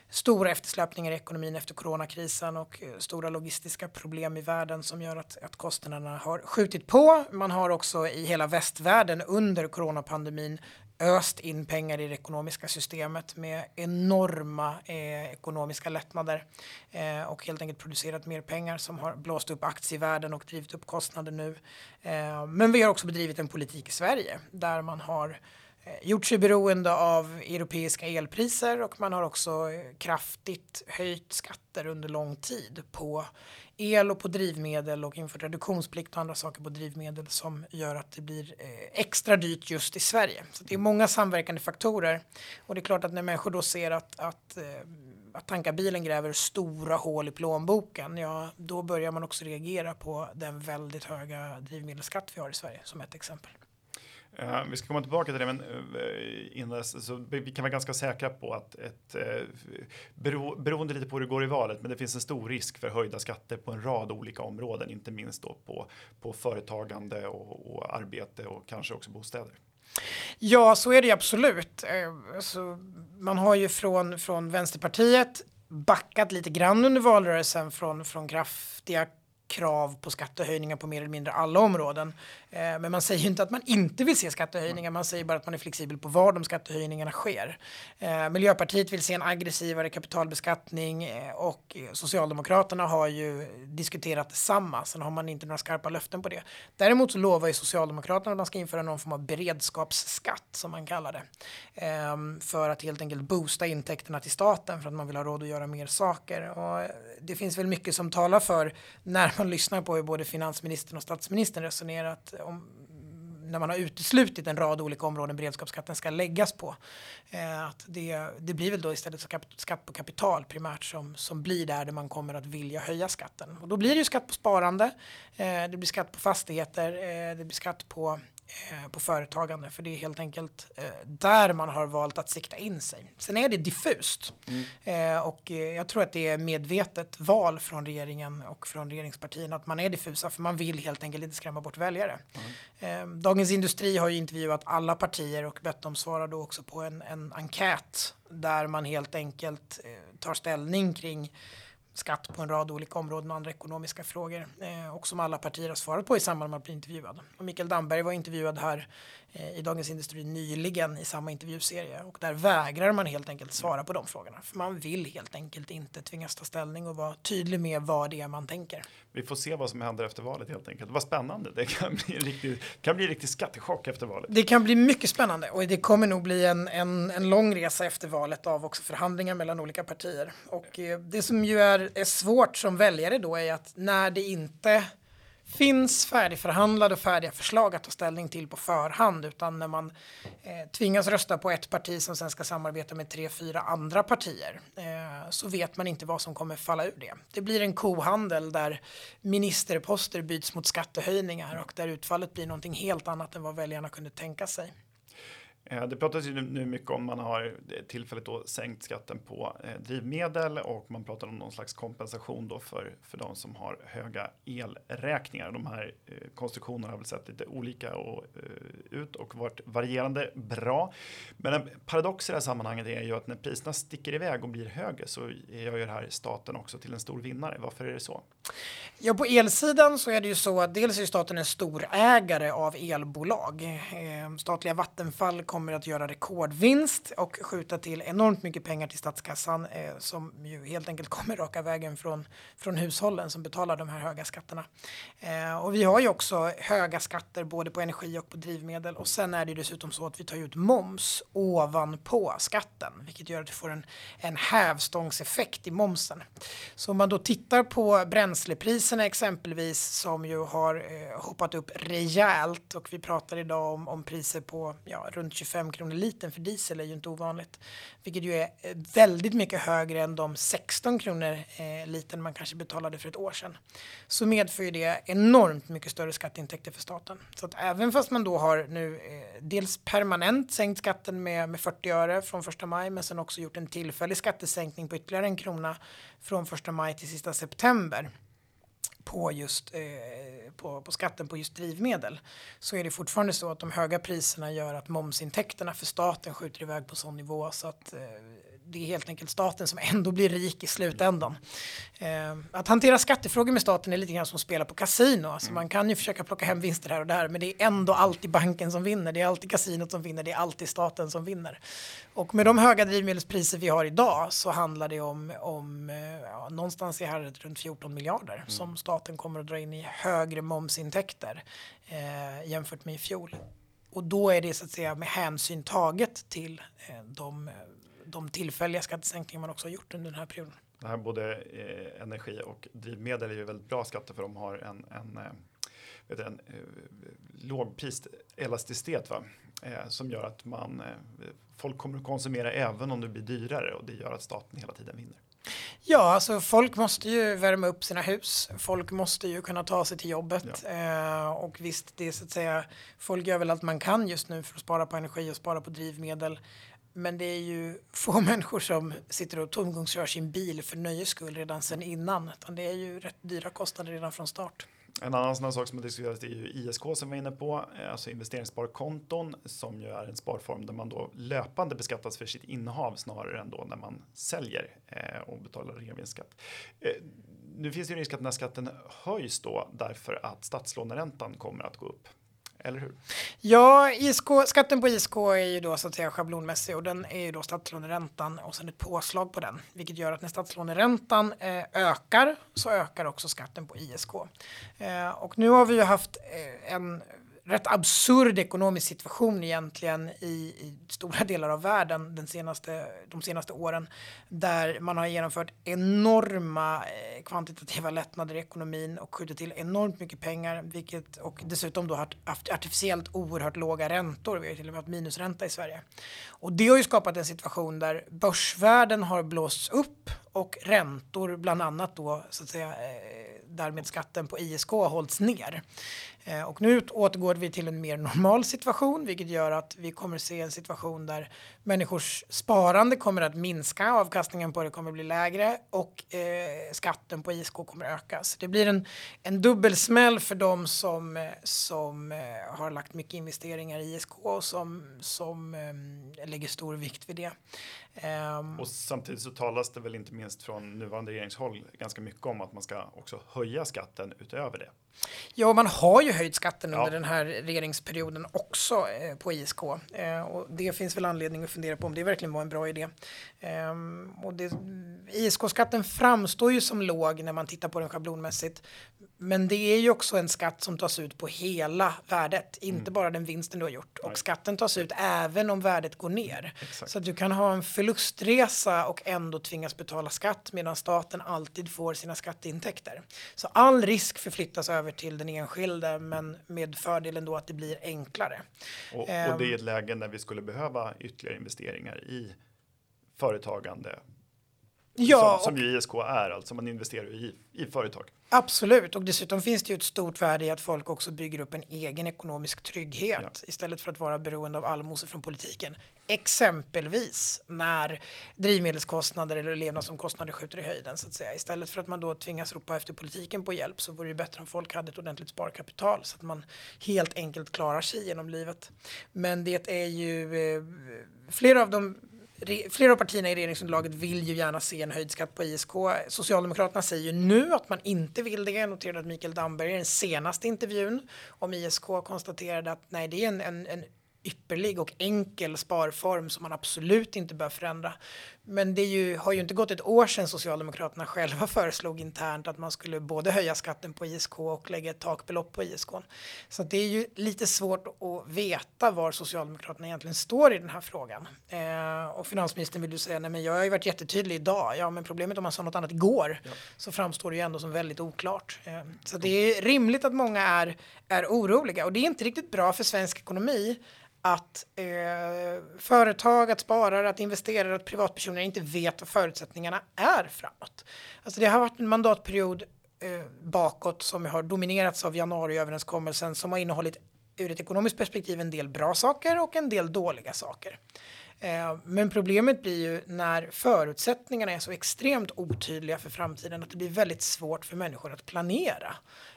stora eftersläpningar i ekonomin efter coronakrisen och eh, stora logistiska problem i världen som gör att, att kostnaderna har skjutit på. Man har också i hela västvärlden under coronapandemin öst in pengar i det ekonomiska systemet med enorma eh, ekonomiska lättnader eh, och helt enkelt producerat mer pengar som har blåst upp aktievärden och drivit upp kostnader nu. Eh, men vi har också bedrivit en politik i Sverige där man har Eh, gjort sig beroende av europeiska elpriser och man har också eh, kraftigt höjt skatter under lång tid på el och på drivmedel och infört reduktionsplikt och andra saker på drivmedel som gör att det blir eh, extra dyrt just i Sverige. Så det är många samverkande faktorer och det är klart att när människor då ser att, att eh, att tanka bilen gräver stora hål i plånboken, ja då börjar man också reagera på den väldigt höga drivmedelsskatt vi har i Sverige som ett exempel. Uh, vi ska komma tillbaka till det, men uh, innan, så vi kan vara ganska säkra på att ett, uh, bero, beroende lite på hur det går i valet, men det finns en stor risk för höjda skatter på en rad olika områden, inte minst då på, på företagande och, och arbete och kanske också bostäder. Ja, så är det absolut. Alltså, man har ju från, från Vänsterpartiet backat lite grann under valrörelsen från, från kraftiga krav på skattehöjningar på mer eller mindre alla områden. Eh, men man säger inte att man inte vill se skattehöjningar, man säger bara att man är flexibel på var de skattehöjningarna sker. Eh, Miljöpartiet vill se en aggressivare kapitalbeskattning eh, och Socialdemokraterna har ju diskuterat detsamma. Sen har man inte några skarpa löften på det. Däremot så lovar ju Socialdemokraterna att man ska införa någon form av beredskapsskatt som man kallar det. Ehm, för att helt enkelt boosta intäkterna till staten för att man vill ha råd att göra mer saker. Och eh, det finns väl mycket som talar för när man lyssnar på hur både finansministern och statsministern resonerat om, när man har uteslutit en rad olika områden beredskapsskatten ska läggas på. Eh, att det, det blir väl då istället skatt på kapital primärt som, som blir där, där man kommer att vilja höja skatten. Och då blir det ju skatt på sparande, eh, det blir skatt på fastigheter, eh, det blir skatt på på företagande för det är helt enkelt eh, där man har valt att sikta in sig. Sen är det diffust mm. eh, och eh, jag tror att det är medvetet val från regeringen och från regeringspartierna att man är diffusa för man vill helt enkelt inte skrämma bort väljare. Mm. Eh, Dagens Industri har ju intervjuat alla partier och bett dem svara då också på en, en enkät där man helt enkelt eh, tar ställning kring skatt på en rad olika områden och andra ekonomiska frågor eh, och som alla partier har svarat på i samband med att bli intervjuad. Och Mikael Damberg var intervjuad här i Dagens Industri nyligen i samma intervjuserie och där vägrar man helt enkelt svara på de frågorna för man vill helt enkelt inte tvingas ta ställning och vara tydlig med vad det är man tänker. Vi får se vad som händer efter valet helt enkelt. Vad spännande. Det kan bli en riktig, kan bli en riktig skattechock efter valet. Det kan bli mycket spännande och det kommer nog bli en, en, en lång resa efter valet av också förhandlingar mellan olika partier. Och eh, det som ju är, är svårt som väljare då är att när det inte finns färdigförhandlade och färdiga förslag att ta ställning till på förhand utan när man eh, tvingas rösta på ett parti som sen ska samarbeta med tre, fyra andra partier eh, så vet man inte vad som kommer falla ur det. Det blir en kohandel där ministerposter byts mot skattehöjningar och där utfallet blir någonting helt annat än vad väljarna kunde tänka sig. Eh, det pratas ju nu mycket om man har eh, tillfälligt då sänkt skatten på eh, drivmedel och man pratar om någon slags kompensation då för, för de som har höga elräkningar. De här konstruktionerna har väl sett lite olika och, ut och varit varierande bra. Men en paradox i det här sammanhanget är ju att när priserna sticker iväg och blir högre så gör ju det här staten också till en stor vinnare. Varför är det så? Ja, på elsidan så är det ju så att dels är staten en stor ägare av elbolag. Statliga Vattenfall kommer att göra rekordvinst och skjuta till enormt mycket pengar till statskassan eh, som ju helt enkelt kommer raka vägen från, från hushållen som betalar de här höga skatterna. Eh, och vi har ju också höga skatter både på energi och på drivmedel och sen är det dessutom så att vi tar ut moms ovanpå skatten vilket gör att vi får en, en hävstångseffekt i momsen. Så om man då tittar på bränslepriserna exempelvis som ju har eh, hoppat upp rejält och vi pratar idag om, om priser på ja, runt 25 kronor litern för diesel är ju inte ovanligt. Vilket ju är eh, väldigt mycket högre än de 16 kronor eh, litern man kanske betalade för ett år sedan. Så medför ju det enormt mycket större skatteintäkter för staten. Så att även fast man då har nu eh, dels permanent sänkt skatten med, med 40 öre från 1 maj men sen också gjort en tillfällig skattesänkning på ytterligare en krona från 1 maj till sista september på just eh, på, på skatten på just drivmedel så är det fortfarande så att de höga priserna gör att momsintäkterna för staten skjuter iväg på sån nivå så att eh, det är helt enkelt staten som ändå blir rik i slutändan. Eh, att hantera skattefrågor med staten är lite grann som att spela på kasino. Alltså mm. Man kan ju försöka plocka hem vinster här och där men det är ändå alltid banken som vinner. Det är alltid kasinot som vinner. Det är alltid staten som vinner. Och med de höga drivmedelspriser vi har idag så handlar det om, om eh, ja, någonstans i här runt 14 miljarder mm. som staten kommer att dra in i högre momsintäkter eh, jämfört med i fjol. Och då är det så att säga med hänsyn taget till eh, de de tillfälliga skattesänkningar man också har gjort under den här perioden. Det här både eh, energi och drivmedel är ju väldigt bra skatter för de har en, en, eh, vet en eh, lågprist elasticitet va? Eh, som gör att man, eh, folk kommer att konsumera även om det blir dyrare och det gör att staten hela tiden vinner. Ja, alltså folk måste ju värma upp sina hus. Folk måste ju kunna ta sig till jobbet. Ja. Eh, och visst, det är så att säga, folk gör väl allt man kan just nu för att spara på energi och spara på drivmedel. Men det är ju få människor som sitter och tomgångskör sin bil för nöjes skull redan sen innan. Utan det är ju rätt dyra kostnader redan från start. En annan sån sak som har diskuterats är ju ISK som vi var inne på, eh, alltså investeringssparkonton som ju är en sparform där man då löpande beskattas för sitt innehav snarare än då när man säljer eh, och betalar reavinstskatt. Eh, nu finns det ju risk att den här skatten höjs då därför att statslåneräntan kommer att gå upp. Eller hur? Ja, ISK, skatten på ISK är ju då så att säga schablonmässig och den är ju då statslåneräntan och sen ett påslag på den, vilket gör att när statslåneräntan eh, ökar så ökar också skatten på ISK. Eh, och nu har vi ju haft eh, en rätt absurd ekonomisk situation egentligen i, i, stora delar av världen den senaste, de senaste åren där man har genomfört enorma eh, kvantitativa lättnader i ekonomin och skjutit till enormt mycket pengar vilket och dessutom då haft artificiellt oerhört låga räntor. Vi har till och med haft minusränta i Sverige. Och det har ju skapat en situation där börsvärden har blåsts upp och räntor bland annat då så att säga eh, därmed skatten på ISK har hållits ner. Eh, och nu återgår vi till en mer normal situation, vilket gör att vi kommer se en situation där människors sparande kommer att minska, avkastningen på det kommer att bli lägre och eh, skatten på ISK kommer att öka. Så det blir en, en dubbelsmäll för de som, eh, som eh, har lagt mycket investeringar i ISK och som, som eh, lägger stor vikt vid det. Um, och samtidigt så talas det väl inte minst från nuvarande regeringshåll ganska mycket om att man ska också höja skatten utöver det. Ja, man har ju höjt skatten under den här regeringsperioden också eh, på ISK eh, och det finns väl anledning att fundera på om det verkligen var en bra idé. Eh, och det, ISK-skatten framstår ju som låg när man tittar på den schablonmässigt, men det är ju också en skatt som tas ut på hela värdet, inte mm. bara den vinsten du har gjort. Och skatten tas ut även om värdet går ner. Exakt. Så att du kan ha en förlustresa och ändå tvingas betala skatt medan staten alltid får sina skatteintäkter. Så all risk förflyttas över till den enskilde men med fördelen då att det blir enklare. Och, och det är ett ehm. läge när vi skulle behöva ytterligare investeringar i företagande Ja, som, som ju ISK är, alltså man investerar i, i företag. Absolut, och dessutom finns det ju ett stort värde i att folk också bygger upp en egen ekonomisk trygghet ja. istället för att vara beroende av allmosor från politiken. Exempelvis när drivmedelskostnader eller levnadsomkostnader skjuter i höjden så att säga. Istället för att man då tvingas ropa efter politiken på hjälp så vore det bättre om folk hade ett ordentligt sparkapital så att man helt enkelt klarar sig genom livet. Men det är ju eh, flera av de flera av partierna i regeringsunderlaget vill ju gärna se en höjd skatt på ISK. Socialdemokraterna säger ju nu att man inte vill det. Jag noterade att Mikael Damberg i den senaste intervjun om ISK konstaterade att nej, det är en, en, en ypperlig och enkel sparform som man absolut inte bör förändra. Men det ju, har ju inte gått ett år sedan Socialdemokraterna själva föreslog internt att man skulle både höja skatten på ISK och lägga ett takbelopp på ISK. Så det är ju lite svårt att veta var Socialdemokraterna egentligen står i den här frågan. Eh, och finansministern vill ju säga, nej men jag har ju varit jättetydlig idag. Ja, men problemet om man sa något annat igår ja. så framstår det ju ändå som väldigt oklart. Eh, så det är rimligt att många är, är oroliga och det är inte riktigt bra för svensk ekonomi att eh, företag, att sparare, att investerare, att privatpersoner inte vet vad förutsättningarna är framåt. Alltså det har varit en mandatperiod eh, bakåt som har dominerats av januariöverenskommelsen som har innehållit ur ett ekonomiskt perspektiv en del bra saker och en del dåliga saker. Eh, men problemet blir ju när förutsättningarna är så extremt otydliga för framtiden att det blir väldigt svårt för människor att planera.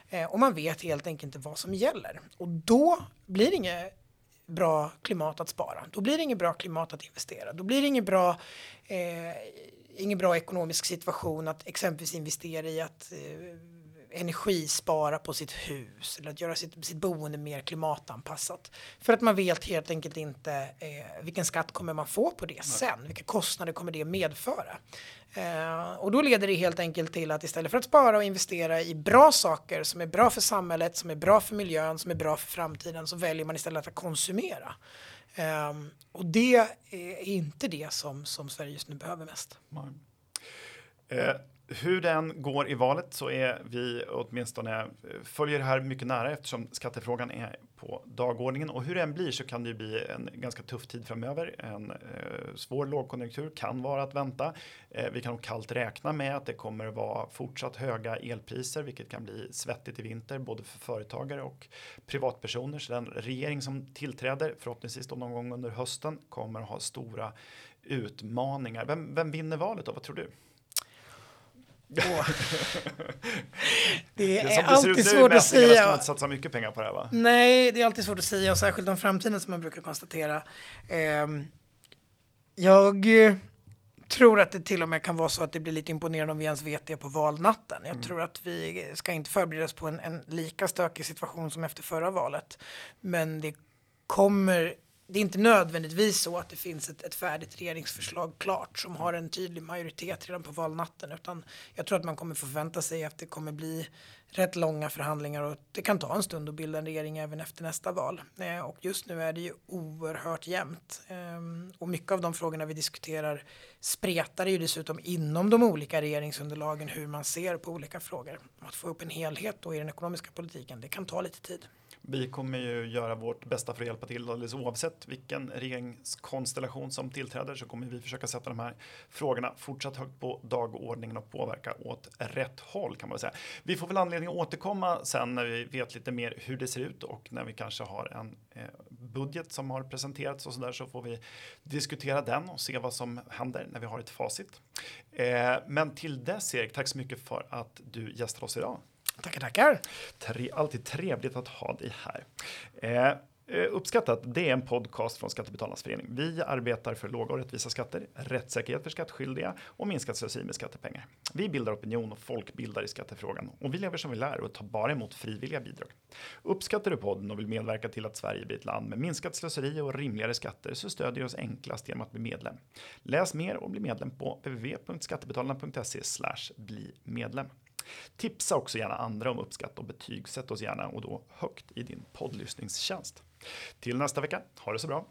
Eh, och man vet helt enkelt inte vad som gäller. Och då blir det inget bra klimat att spara. Då blir det inget bra klimat att investera. Då blir det inget bra, eh, ingen bra ekonomisk situation att exempelvis investera i att eh, energispara på sitt hus eller att göra sitt, sitt boende mer klimatanpassat. För att man vet helt enkelt inte eh, vilken skatt kommer man få på det sen? Vilka kostnader kommer det medföra? Eh, och då leder det helt enkelt till att istället för att spara och investera i bra saker som är bra för samhället, som är bra för miljön, som är bra för framtiden så väljer man istället att konsumera. Eh, och det är inte det som, som Sverige just nu behöver mest. Eh, hur den går i valet så är vi åtminstone eh, följer det här mycket nära eftersom skattefrågan är på dagordningen och hur den blir så kan det bli en ganska tuff tid framöver. En eh, svår lågkonjunktur kan vara att vänta. Eh, vi kan nog kallt räkna med att det kommer att vara fortsatt höga elpriser, vilket kan bli svettigt i vinter både för företagare och privatpersoner. Så den regering som tillträder, förhoppningsvis då någon gång under hösten, kommer att ha stora utmaningar. Vem, vem vinner valet då? Vad tror du? Det är, det är alltid det svårt att säga. Man inte satsa mycket pengar på det här, va? Nej, det är alltid svårt att säga och särskilt om framtiden som man brukar konstatera. Eh, jag eh, tror att det till och med kan vara så att det blir lite imponerande om vi ens vet det på valnatten. Jag mm. tror att vi ska inte förbereda oss på en, en lika stökig situation som efter förra valet. Men det kommer det är inte nödvändigtvis så att det finns ett, ett, färdigt regeringsförslag klart som har en tydlig majoritet redan på valnatten utan jag tror att man kommer förvänta sig att det kommer bli rätt långa förhandlingar och det kan ta en stund att bilda en regering även efter nästa val. Eh, och just nu är det ju oerhört jämnt. Ehm, och mycket av de frågorna vi diskuterar spretar ju dessutom inom de olika regeringsunderlagen hur man ser på olika frågor. Att få upp en helhet då i den ekonomiska politiken, det kan ta lite tid. Vi kommer ju göra vårt bästa för att hjälpa till alldeles oavsett vilken regeringskonstellation som tillträder så kommer vi försöka sätta de här frågorna fortsatt högt på dagordningen och påverka åt rätt håll kan man säga. Vi får väl anledning att återkomma sen när vi vet lite mer hur det ser ut och när vi kanske har en eh, budget som har presenterats och så där så får vi diskutera den och se vad som händer när vi har ett facit. Eh, men till dess Erik, tack så mycket för att du gästar oss idag. Tackar, tackar. Tre, alltid trevligt att ha dig här. Eh, eh, uppskattat, det är en podcast från Skattebetalarnas förening. Vi arbetar för låga och rättvisa skatter, rättssäkerhet för skattskyldiga och minskat slöseri med skattepengar. Vi bildar opinion och folkbildar i skattefrågan och vi lever som vi lär och tar bara emot frivilliga bidrag. Uppskattar du podden och vill medverka till att Sverige blir ett land med minskat slöseri och rimligare skatter så stödjer du oss enklast genom att bli medlem. Läs mer och bli medlem på www.skattebetalarna.se bli medlem. Tipsa också gärna andra om uppskatt och betygsätt oss gärna och då högt i din poddlyssningstjänst. Till nästa vecka, ha det så bra!